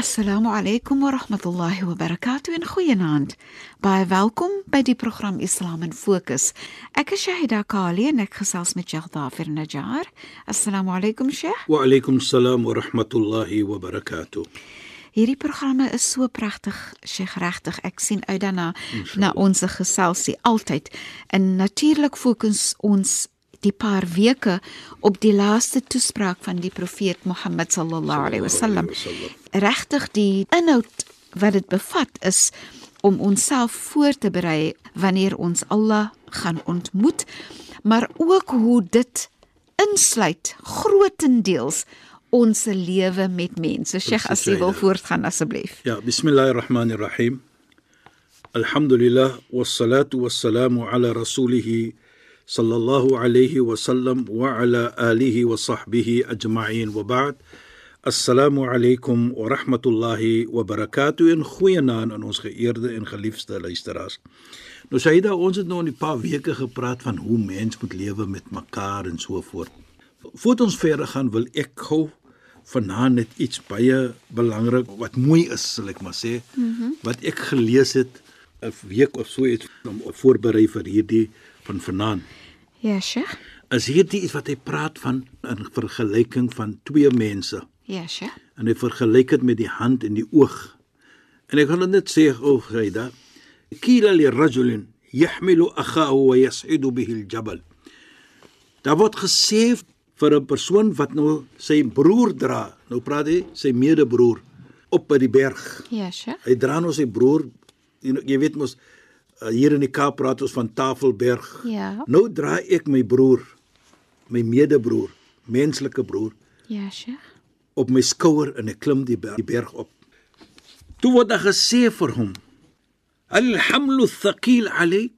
Assalamu alaykum wa rahmatullahi wa barakatuh en goeienaand. Baie welkom by die program Islam in Fokus. Ek is Shahida Kali en ek gesels met Sheikh Dafir Najjar. Assalamu alaykum Sheikh. Wa alaykum salaam wa rahmatullahi wa barakatuh. Hierdie programme is so pragtig, Sheikh regtig. Ek sien uit daarna na ons geselsie altyd. En natuurlik fokus ons die paar weke op die laaste toespraak van die profeet Mohammed sallallahu alaihi wasallam. Regtig die inhoud wat dit bevat is om onsself voor te berei wanneer ons Allah gaan ontmoet, maar ook hoe dit insluit grootendeels ons lewe met mense. Sheikh, as jy wil voortgaan asseblief. Ja, bismillahirrahmanirrahim. Alhamdulillah wassalatu wassalamu ala rasulih sallallahu alayhi wa sallam wa ala alihi wa sahbihi ajma'in wa ba'd. Assalamu alaykum wa rahmatullahi wa barakatuh en goeienaand aan ons geëerde en geliefde luisteraars. Nou Saida, ons het nou in 'n paar weke gepraat van hoe mens moet lewe met mekaar en so voort. Voordat ons verder gaan, wil ek gou vanaand net iets baie belangrik wat mooi is, sal ek maar sê, mm -hmm. wat ek gelees het 'n week of so iets om voorberei vir hierdie van vanaand. Ja, Sheikh. Is hierdie iets wat hy praat van 'n vergelyking van twee mense. Ja, Sheikh. En hy vergelyk dit met die hand en die oog. En ek wil net sê o, Saida, kila li rajulin yahmilu akhahu wa yas'idu bihi al-jabal. Daar word gesê vir 'n persoon wat nou sy broer dra, nou praat hy sy medebroer op by die berg. Ja, Sheikh. Hy dra nou sy broer, jy, weet mos hier in die Kaap praat ons van Tafelberg. Ja. Nou dra ek my broer, my medebroer, menslike broer Ja, Sheikh. op my skouer en ek klim die berg, die berg op. Toe word daar gesê vir hom: "Al-hamlu thaqil alayk."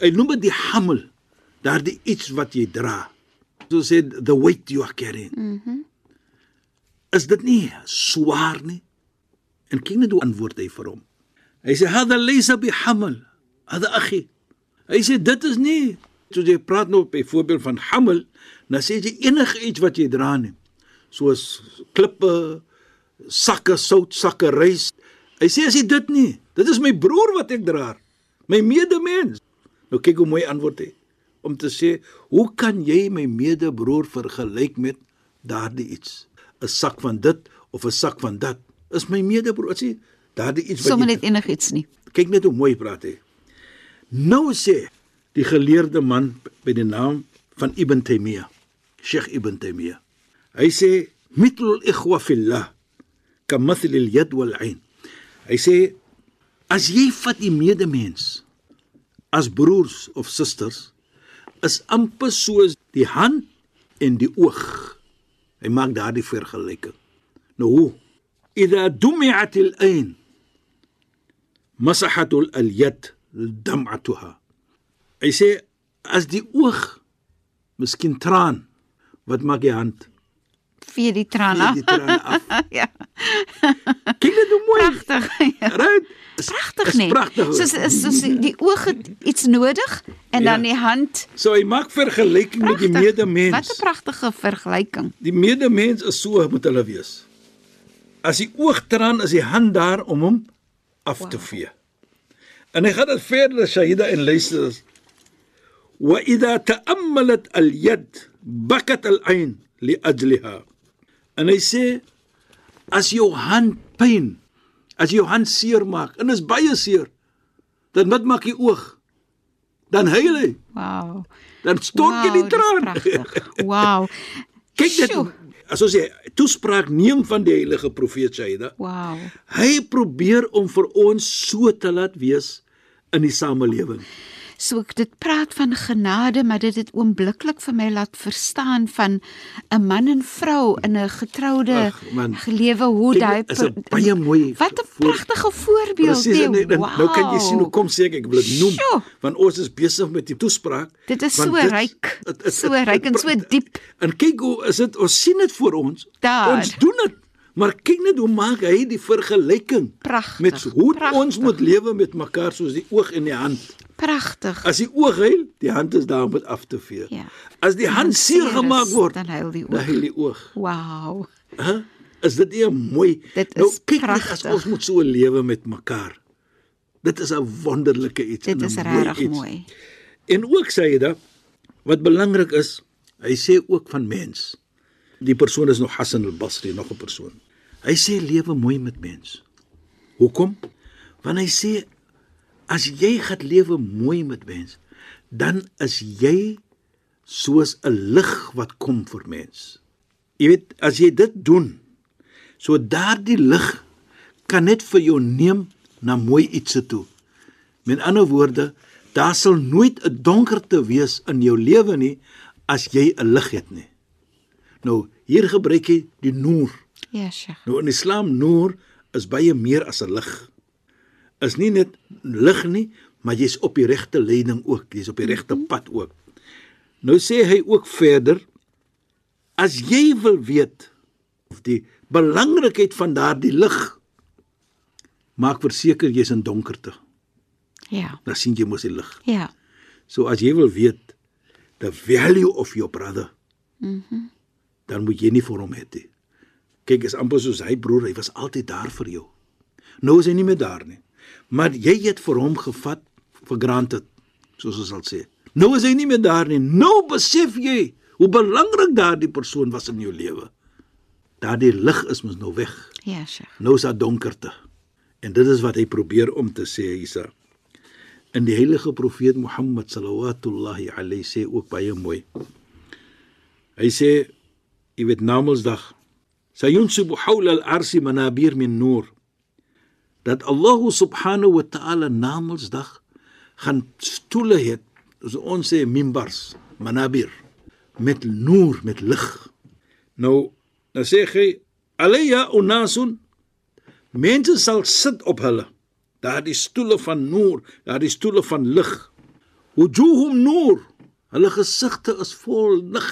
Hy noem dit die hamel, daardie iets wat jy dra. So sê the weight you are carrying. Mhm. Mm is dit nie swaar nie? En kyk net hoe antwoord hy vir hom. Hy sê: "Hada laysa bihamal. Hada akhi." Hy sê dit is nie so jy praat nou byvoorbeeld van hamel, dan sê jy enige iets wat jy dra nie. Soos klippe, sakke sout, sakke rys. Hy sê as jy dit nie, dit is my broer wat ek dra, my medemens. Nou kyk hoe mooi antwoord hy om te sê, hoe kan jy my medebroer vergelyk met daardie iets? 'n Sak van dit of 'n sak van dat is my medebroer. Sê daardie iets wat Sommige jy net enigiets nie. kyk net hoe mooi praat hy. Nou sê die geleerde man by die naam van Ibn Taymiyyah, Sheikh Ibn Taymiyyah. Hy sê mithlul ikhwa fillah kamathlil yad wal ain. Hy sê as jy vat die medemens as broers of susters is amper soos die hand en die oog. Hy maak daardie vergelyking. Nou hoe? Idha dumi'at al-ain masahat al-yad dam'atuha. Hy sê as die oog miskien traan, wat maak die hand? Vee die trane. Vee die trane af. ja. Kyk net hoe mooi. Pragtig. Ja. Right? Pragtig nie. Pragtig. Soos is soos die oog het iets nodig en Ja. dan die hand. So hy maak vergelyking met die medemens. Wat 'n pragtige vergelyking. Die medemens is so moet hulle wees. As die oog traan, is die hand daar om hom af wow. te vee. En hy gaan dit verder Shahida en luister. Wa idha ta'ammalat al-yad bakat al-ain li ajliha. En hy sê as jou hand pyn, as jou hand seer maak en is baie seer, dan wat maak die oog? Dan huil hy. Wow. Dan stort jy Wow, die dis traan. Pragtig. Wow. Kyk net Sjoe. As ons die toespraak neem van die heilige profeet Saida, Wow. hy probeer om vir ons so te laat wees in die samelewing. So ek dit praat van genade, maar dit het oombliklik vir my laat verstaan van 'n man en vrou in 'n getroude gelewe hoe daai is 'n baie mooi Wat 'n pragtige voorbeeld. Presies, nee, en, nou kan jy sien hoe kom sê ek ek wil dit noem Sjoe. want ons is besig met die toespraak. Dit is so ryk, het- het- so ryk en so diep. En kyk hoe is dit ons sien dit voor ons. Daar. Ons doen dit. Maar kyk net hoe maak hy die vergelyking Pragtig, met hoe pragtig. ons moet lewe met mekaar soos die oog en die hand. Pragtig. As die oog huil, die hand is daar om dit af te vee. Ja. As die hand seer gemaak word, dan huil die dan oog. huil die oog. Wow. Hæ? Is dit nie 'n mooi Dit Nou is kyk net as ons moet so lewe met mekaar. Dit is 'n wonderlike iets Dit is regtig mooi. En ook sê hy dat wat belangrik is, hy sê ook van mens. Die persoon is nog Hassan al-Basri, nog 'n persoon. Hy sê lewe mooi met mens. Hoekom? Want hy sê as jy gaan lewe mooi met mens, dan is jy soos 'n lig wat kom vir mens. Jy weet, as jy dit doen, so daardie lig kan net vir jou neem na mooi ietsie toe. Met ander woorde, daar sal nooit 'n donkerte wees in jou lewe nie as jy 'n lig het nie. Nou, hier gebruik jy die noor. Ja, Sheikh. Nou in Islam noor is baie meer as 'n lig. Is nie net lig nie, maar jy's op die regte leiding ook, jy's op die regte pad ook. Nou sê hy ook verder as jy wil weet of die belangrikheid van daardie lig maak verseker jy's in donkerte. Ja. Dan sien jy mos die lig. Ja. So as jy wil weet the value of your brother. Mhm. Mm dan moet jy nie vir hom hê nie. Kyk, is amper soos hy broer, hy was altyd daar vir jou. Nou is hy nie meer daar nie. Maar jy het vir hom gevat for granted, soos ons sal sê. Nou is hy nie meer daar nie. Nou besef jy hoe belangrik daardie persoon was in jou lewe. Daardie lig is mos nou weg. Ja, Sheikh. Nou is daar donkerte. En dit is wat hy probeer om te sê Isa. In die heilige profeet Mohammed sallallahu alayhi sê ook baie mooi. Hy sê jy weet Namedsdag sayunsibu hawla al-arsi manabir min nur dat Allah subhanahu wa ta'ala Namedsdag gaan stoele het soos ons sê mimbars manabir met noor met lig. Nou dan sê hy alayya unasun mense sal sit op hulle daardie stoele van noor daardie stoele van lig. Wujuhum noor hulle gesigte is vol lig.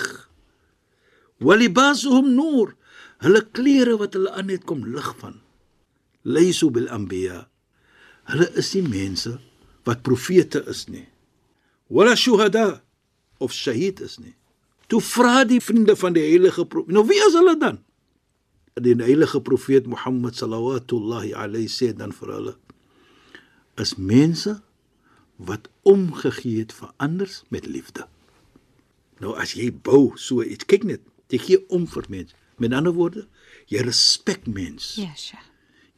Walibasuhum noor hulle klere wat hulle aan het kom lig van laysu bil anbiya hulle is nie mense wat profete is nie wala shuhada of shahid is nie toe vra die vriende van die heilige profeet nou wie is hulle dan die heilige profeet Mohammed sallallahu alayhi sê dan vir hulle is mense wat omgegee het vir anders met liefde. Nou as jy bou so iets, kyk net, jy gee om vir mense. Met ander woorde, jy respek mens. Ja, Sheikh.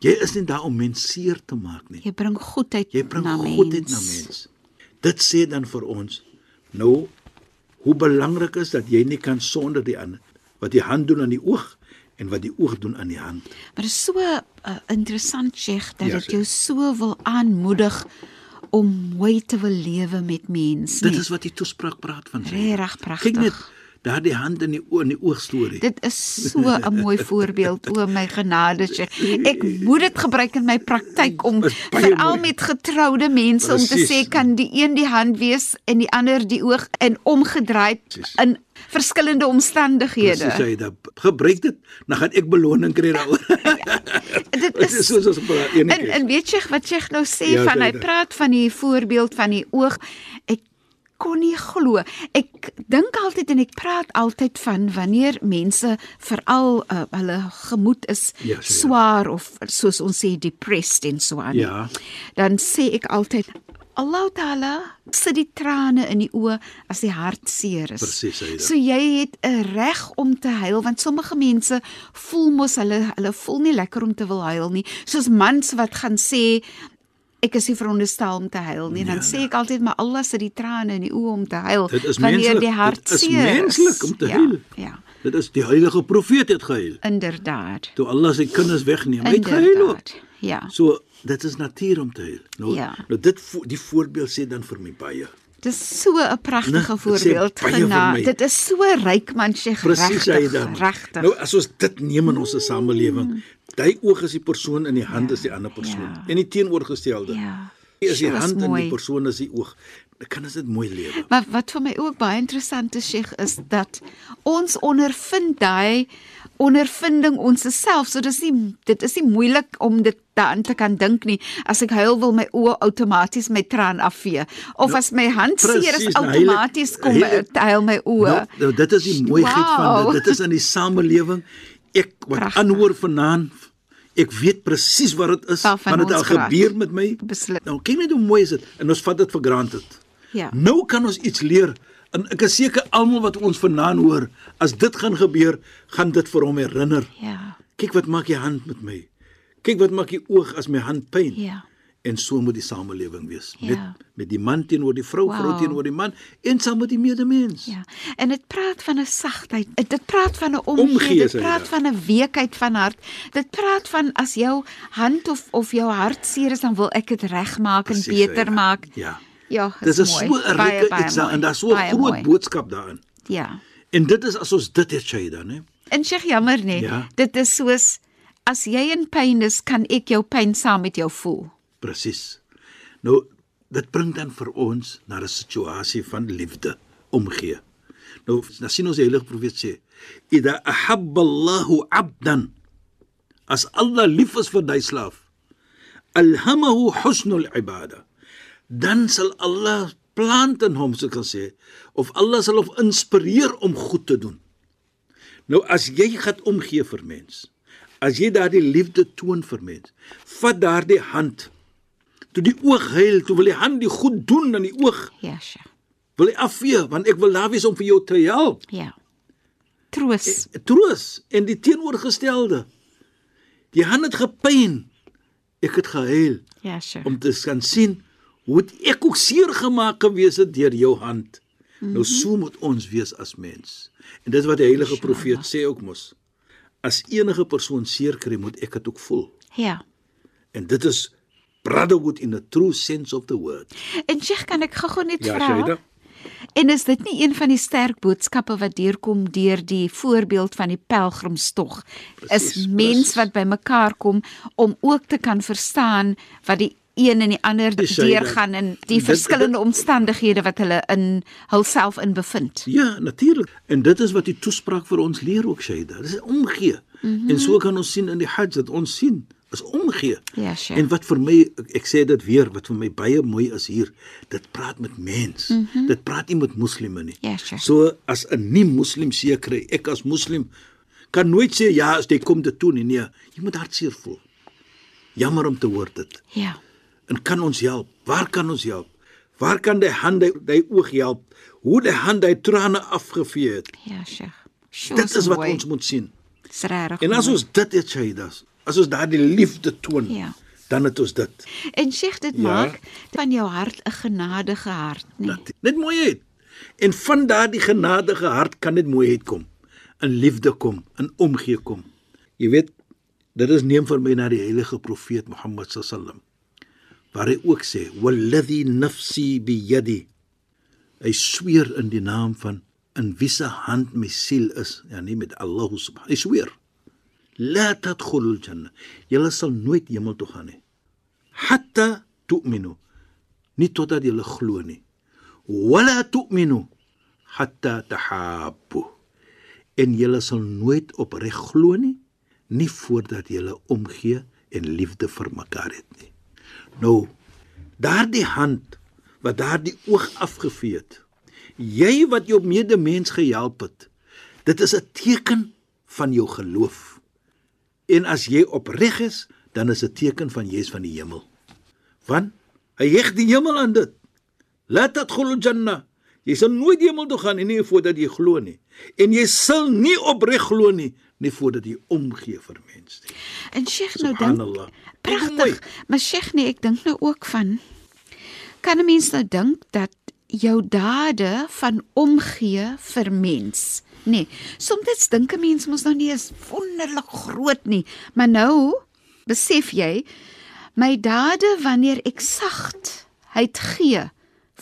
Jy is nie daar om mens seer te maak nie. Jy bring goedheid Jy bring na goedheid mens. na mens. Dit sê dan vir ons nou hoe belangrik is dat jy nie kan sonder die ander wat die hand doen aan die oog en wat die oog doen aan die hand. Maar dit is so uh, interessant, Sheikh, dat Ja, dit Sheikh. jou so wil aanmoedig om mooi te wil lewe met mense. Dit is wat die toespraak praat van. Regtig pragtig. Kyk net daardie hand in die oog in die oog storie. Dit is so 'n mooi voorbeeld o my genade Sheikh. Ek moet dit gebruik in my praktyk om veral met getroude mense om te sê kan die een die hand wees en die ander die oog en omgedraai in verskillende omstandighede. Presies, hy dat gebruik dit, dan gaan ek beloning kry daaroor. Dit Dit is soos as praat En enige. en weet jy wat jy nou sê Ja, van hy praat van die voorbeeld van die oog. Ek kon nie glo. Ek dink altyd en ek praat altyd van wanneer mense veral uh, hulle gemoed is Ja, Zaida. swaar of soos ons sê depressed en so aan. Ja. Dan sê ek altyd Allah Taala sit die trane in die oë as die hart seer is. Presies. So jy het 'n reg om te huil want sommige mense voel mos hulle hulle voel nie lekker om te wil huil nie. Soos mans wat gaan sê ek is nie veronderstel om te huil nie. Dan Ja, sê ek altyd maar Allah sit die trane in die oë om te huil Dit is wanneer die hart Dit is seer menslik om te ja, huil. Ja. Dit is die heilige profeet het gehuil. Inderdaad. Toe Allah sy kinders wegneem, hy het gehuil ook. Ja. So dit is natuur om te huil. Nou, Ja. nou dit die voorbeeld sê dan vir my baie. Dis so 'n pragtige Nee, dit voorbeeld gena. Dit is so ryk man sê Presies hy regtig. dan. Regtig. Nou as ons dit neem in ons samelewing, daai oog is die persoon en die hand is die ander persoon. Ja. En die teenoorgestelde. ja. Is die hand en die persoon is die oog. Dan kan dit mooi lewe. Maar wat vir my ook baie interessant is, Sheikh, is dat ons ondervind daai ondervinding ons self. So dis nie dit is nie moeilik om dit daaraan te kan dink nie. As ek huil wil my oë outomaties my traan afvee. Of as my hand seer is nou, outomaties kom my heilig- huil my oë. Nou, nou dit is die mooiheid van Wow. dit. Dit is in die samelewing. Ek wat Pragtig. aanhoor vanaand Ek weet presies wat dit is want dit al ons praat. gebeur met my. Beslis. Nou kyk net hoe mooi is dit en ons vat dit vir granted. Ja. Nou kan ons iets leer. En ek is seker almal wat ons vanaand hoor, as dit gaan gebeur, gaan dit vir hom herinner. Ja. Kyk wat maak die hand met my. Kyk wat maak die oog as my hand pyn. Ja. En so moet die samelewing wees. Ja. Met met die man teenoor die vrou, vrou Wow. teenoor die man en saam met die medemens. Ja. En dit praat van 'n sagtheid. Dit praat van 'n Omgee, omgee, dit praat daar. van 'n weekheid van hart. Dit praat van as jou hand of of jou hart seer is, dan wil ek dit regmaak en beter ja. maak. Ja. Ja, Dit is is so mooi. 'n Baie, baie iets daar mooi. en daar's so 'n groot mooi. boodskap daarin. Ja. En dit is as ons dit het Shaida, né? En sê jammer nee. Ja. Dit is soos as jy in pyn is, kan ek jou pyn saam met jou voel. Presies. Nou dit bring dan vir ons na 'n situasie van liefde, omgee. Nou, dan sien ons die heilige profeet sê: "Idha ahabba Allahu 'abdan" As Allah lief is vir daai slaaf, alhamahu husnul ibada. Dan sal Allah plant in hom, so kan sê, of Allah sal hom inspireer om goed te doen. Nou as jy gaan omgee vir mens, as jy daardie liefde toon vir mens, vat daardie hand. Toe die oog huil, toe wil die hand die goed doen aan die oog, Ja, sja. wil hy afvee want ek wil daar wees om vir jou te help. Ja. Troos. Troos en die teenoorgestelde. Die hand het gepyn. Ek het gehuil Ja, sja. om te kan sien hoe ek ook seer gemaak gewees het deur jou hand. Mm -hmm. Nou so moet ons wees as mens. En dis wat die heilige profeet sê ook mos. As enige persoon seer kry, moet ek dit ook voel. Ja. En dit is brotherhood in the true sense of the word. En Sheikh, kan ek gou-gou net Ja, vra? Shaida. En is dit nie een van die sterk boodskappe wat deurkom deur die voorbeeld van die pelgrimstog? Is mens presies. wat bymekaar kom om ook te kan verstaan wat die een en die ander deurgaan en die dit- verskillende omstandighede wat hulle in hulself in bevind. Ja, natuurlik. En dit is wat die toespraak vir ons leer ook Shaida. Dis omgee. Mm -hmm. En so kan ons sien in die Hajj dat ons sien is omgee. Ja, sure. En wat vir my ek, ek sê dit weer, wat vir my baie mooi is hier, dit praat met mens. Mm -hmm. Dit praat nie met moslime nie. Ja, sure. So as 'n nie moslim seer kry, ek as moslim kan nooit sê ja, as jy kom dit toe nie. Nee, jy moet hartseer voel. Jammer om te hoor dit. Ja. En kan ons help? Waar kan ons help? Waar kan die hand die, die oog help? Hoe die hand die trane afgevee het? Ja, Sheikh. Sjoe, Dit is wat mooi. ons moet sien. Dis regtig. En as ons dit het Shaidas, as ons daardie liefde toon, Ja. dan het ons dit. En Sheikh, dit Ja. maak van jou hart 'n genadige hart, nee. Dat net mooiheid. En van daardie genadige hart kan dit mooiheid kom. In liefde kom, in omgee kom. Jy weet, dit is neem vir my na die heilige profeet Mohammed sallam. Waar hy ook sê, "Walladhi nafsi biyadi." Hy sweer in die naam van in wie se hand my siel is, ja nie met Allah subhanahu. Hy sweer. La tadkhulul janna. Julle sal nooit hemel toe gaan nie. Hatta tu'minu. Nie totdat julle glo nie. Wala tu'minu hatta tahabbu. En julle sal nooit opreg glo nie, nie voordat julle omgee en liefde vir mekaar het nie. Nou, daardie hand wat daardie oog afgevee het. Jy wat jou medemens gehelp het. Dit is 'n teken van jou geloof. En as jy opreg is, dan is dit teken van jy is van die hemel. Want hy heg die hemel aan dit. Laat dit glo janna. Jy sal nooit die hemel toe gaan en nie voordat jy glo nie. En jy sal nie opreg glo nie, nie voordat jy omgee vir mense nie. En Sheikh nou dink pragtig. Maar Sheikh nee, ek dink nou ook van kan 'n mens nou dink dat jou dade van omgee vir mens. Nee, soms dink 'n mens mos nou nie is wonderlik groot nie, maar nou besef jy my dade wanneer ek sagtheid gee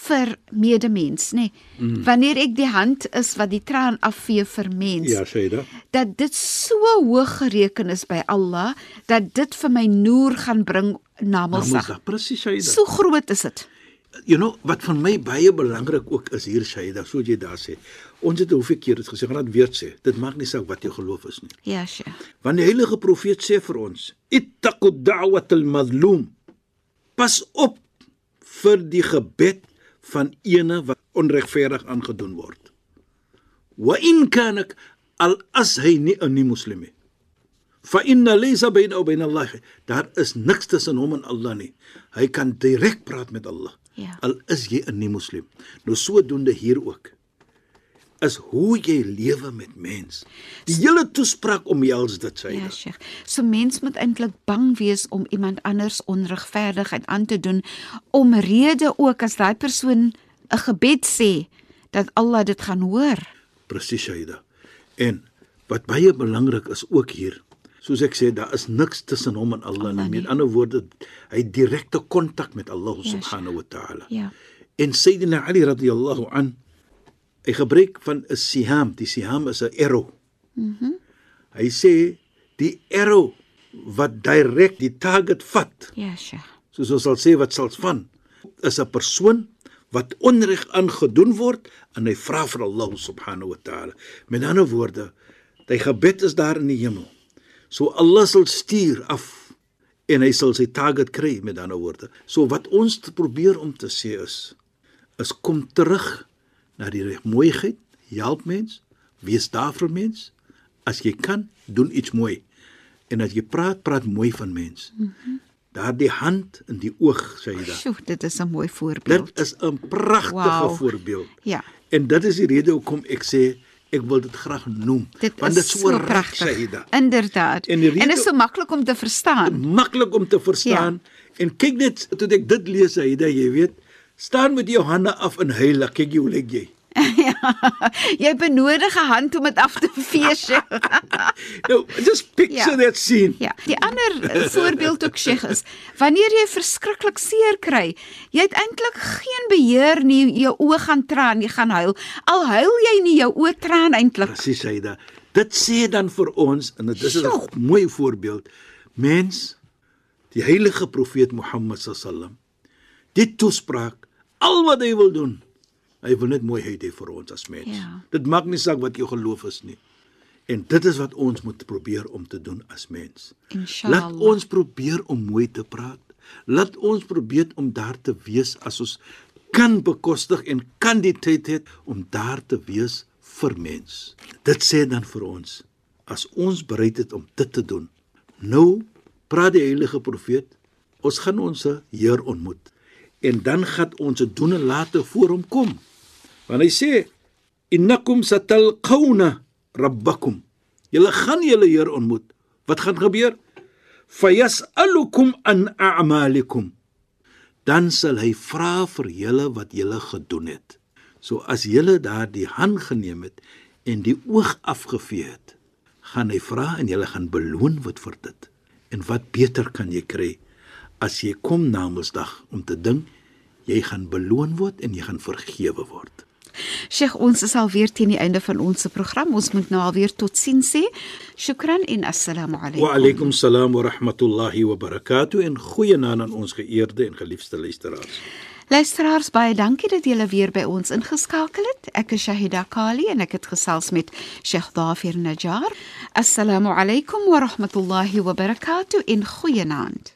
vir medemens, nê. Nee. Mm. Wanneer ek die hand is wat die traan afvee vir mens. Ja, Shaida. Dat dit so hoog gereken is by Allah dat dit vir my noer gaan bring namelsag. Namelsag, presies Shaida. So groot is dit. You know, wat vir my baie belangrik ook is hier Shaida, so jy daar sê. Ons het hoeveel keer dit gesê, gaan dit weer sê. Dit maak nie saak wat jou geloof is nie. Ja, Sheikh. Want die heilige profeet sê vir ons: "Ittaqu da'watal mazlum." Pas op vir die gebed van ene wat onregverdig aangedoen word. Wa in kanak al as hy nie 'n nie moslim is. Fa inna laysa bayna wa bayna Allah. Daar is niks tussen hom en Allah nie. Hy kan direk praat met Allah. Ja. Al is jy 'n nie moslim. Nou sodoende hier ook is hoe jy lewe met mens. Die hele toespraak omhels dit sê. Ja, Sheikh. So mens moet eintlik bang wees om iemand anders onregverdigheid aan te doen omrede ook as daai persoon 'n gebed sê dat Allah dit gaan hoor. Presies, Shaida. En wat baie belangrik is ook hier, soos ek sê, daar is niks tussen hom en Allah, Allah nie. Met ander woorde, hy het direkte kontak met Allah ja, subhanahu wa ta'ala. Ja. En Sayyidina Ali radhiyallahu an hy gebruik van 'n siham. Die siham is 'n arrow. Mhm. Mm hy sê die arrow wat direk die target vat. Ja, Sheikh. Soos ons sal sê wat sal van is 'n persoon wat onreg aangedoen word en hy vra vir Allah subhanahu wa ta'ala. Met ander woorde, sy gebed is daar in die hemel. So Allah sal stuur af en hy sal sy target kry met ander woorde. So wat ons probeer om te sê is is kom terug na die mooiheid, help mens, wees daar vir mens. As jy kan, doen iets mooi. En as jy praat, praat mooi van mens. Mm -hmm. Daardie hand in die oog, sê jy dan. Sjoe, dit is 'n mooi voorbeeld. Dit is 'n pragtige wow. voorbeeld. Ja. En dit is die rede hoekom ek sê ek wil dit graag noem dit want dit is so, pragtig dan. Inderdaad. En, en is so maklik om te verstaan. Maklik om te verstaan. Ja. En kyk net toe ek dit lees, hy jy weet, staan met jou hande af en huil, kyk jy hoe lyk jy? ja, jy benodig 'n hand om dit af te fees. nou, just picture ja. that scene. Ja. Die ander eh, voorbeeld ook sê is wanneer jy verskriklik seer kry, jy het eintlik geen beheer nie, jou oë gaan traan, jy gaan huil. Al huil jy nie, jou oë traan eintlik. Presies, Aida. Dit sê dan vir ons en dit is 'n mooi voorbeeld. Mens, die heilige profeet Mohammed sallam, dit toespraak al wat hy wil doen. Hy wil net mooiheid hê vir ons as mens. Ja. Dit maak nie saak wat jou geloof is nie. En dit is wat ons moet probeer om te doen as mens. Inshallah. Laat ons probeer om mooi te praat. Laat ons probeer om daar te wees as ons kan bekostig en kan die tyd het om daar te wees vir mens. Dit sê dan vir ons as ons bereid is om dit te doen. Nou praat die heilige profeet, ons gaan ons Heer ontmoet en dan gaan ons dit doen en later voor hom kom. Want hy sê innakum satalqawna rabbakum. Julle gaan julle Heer ontmoet. Wat gaan gebeur? Fayasalukum an a'malikum. Dan sal hy vra vir julle wat julle gedoen het. So as julle daardie hand geneem het en die oog afgevee het, gaan hy vra en julle gaan beloon word vir dit. En wat beter kan jy kry as jy kom na Mondsdag om te dink jy gaan beloon word en jy gaan vergewe word. Sheikh, ons is al weer teen die einde van ons program. Ons moet nou alweer totsiens sê. Shukran en assalamu alaykum. Wa alaykum salaam wa rahmatullahi wa barakatuh en goeienaand aan ons geëerde en geliefde luisteraars. Luisteraars, baie dankie dat julle weer by ons ingeskakel het. Ek is Shahida Kali en ek het gesels met Sheikh Dafir Najjar. Assalamu alaykum wa rahmatullahi wa barakatuh en goeienaand.